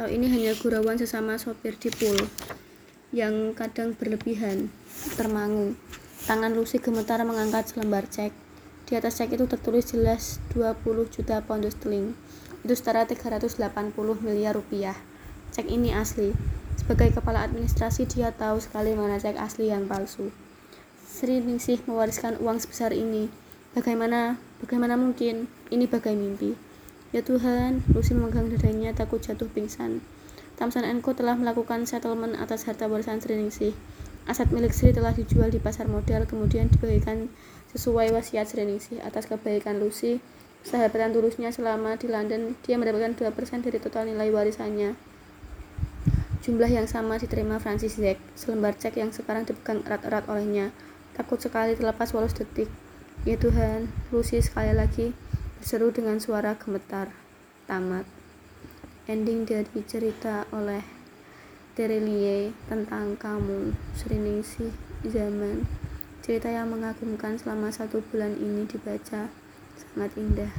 atau ini hanya gurauan sesama sopir di pool yang kadang berlebihan termangu. Tangan Lucy gemetar mengangkat selembar cek. Di atas cek itu tertulis jelas 20 juta pound sterling. Itu setara 380 miliar rupiah. Cek ini asli. Sebagai kepala administrasi dia tahu sekali mana cek asli yang palsu. Sri Ningsih mewariskan uang sebesar ini. Bagaimana? Bagaimana mungkin? Ini bagai mimpi Ya Tuhan, Lucy memegang dadanya takut jatuh pingsan. Tamsan Co telah melakukan settlement atas harta warisan Sri Ningsih. Aset milik Sri telah dijual di pasar modal, kemudian dibagikan sesuai wasiat Sri Ningsih atas kebaikan Lucy. Sahabatan tulusnya selama di London, dia mendapatkan 2% dari total nilai warisannya. Jumlah yang sama diterima Francis Zack, selembar cek yang sekarang dipegang erat-erat olehnya. Takut sekali terlepas walau detik. Ya Tuhan, Lucy sekali lagi berseru dengan suara gemetar. Tamat. Ending dari cerita oleh Terelie tentang kamu, Sriningsih Zaman. Cerita yang mengagumkan selama satu bulan ini dibaca sangat indah.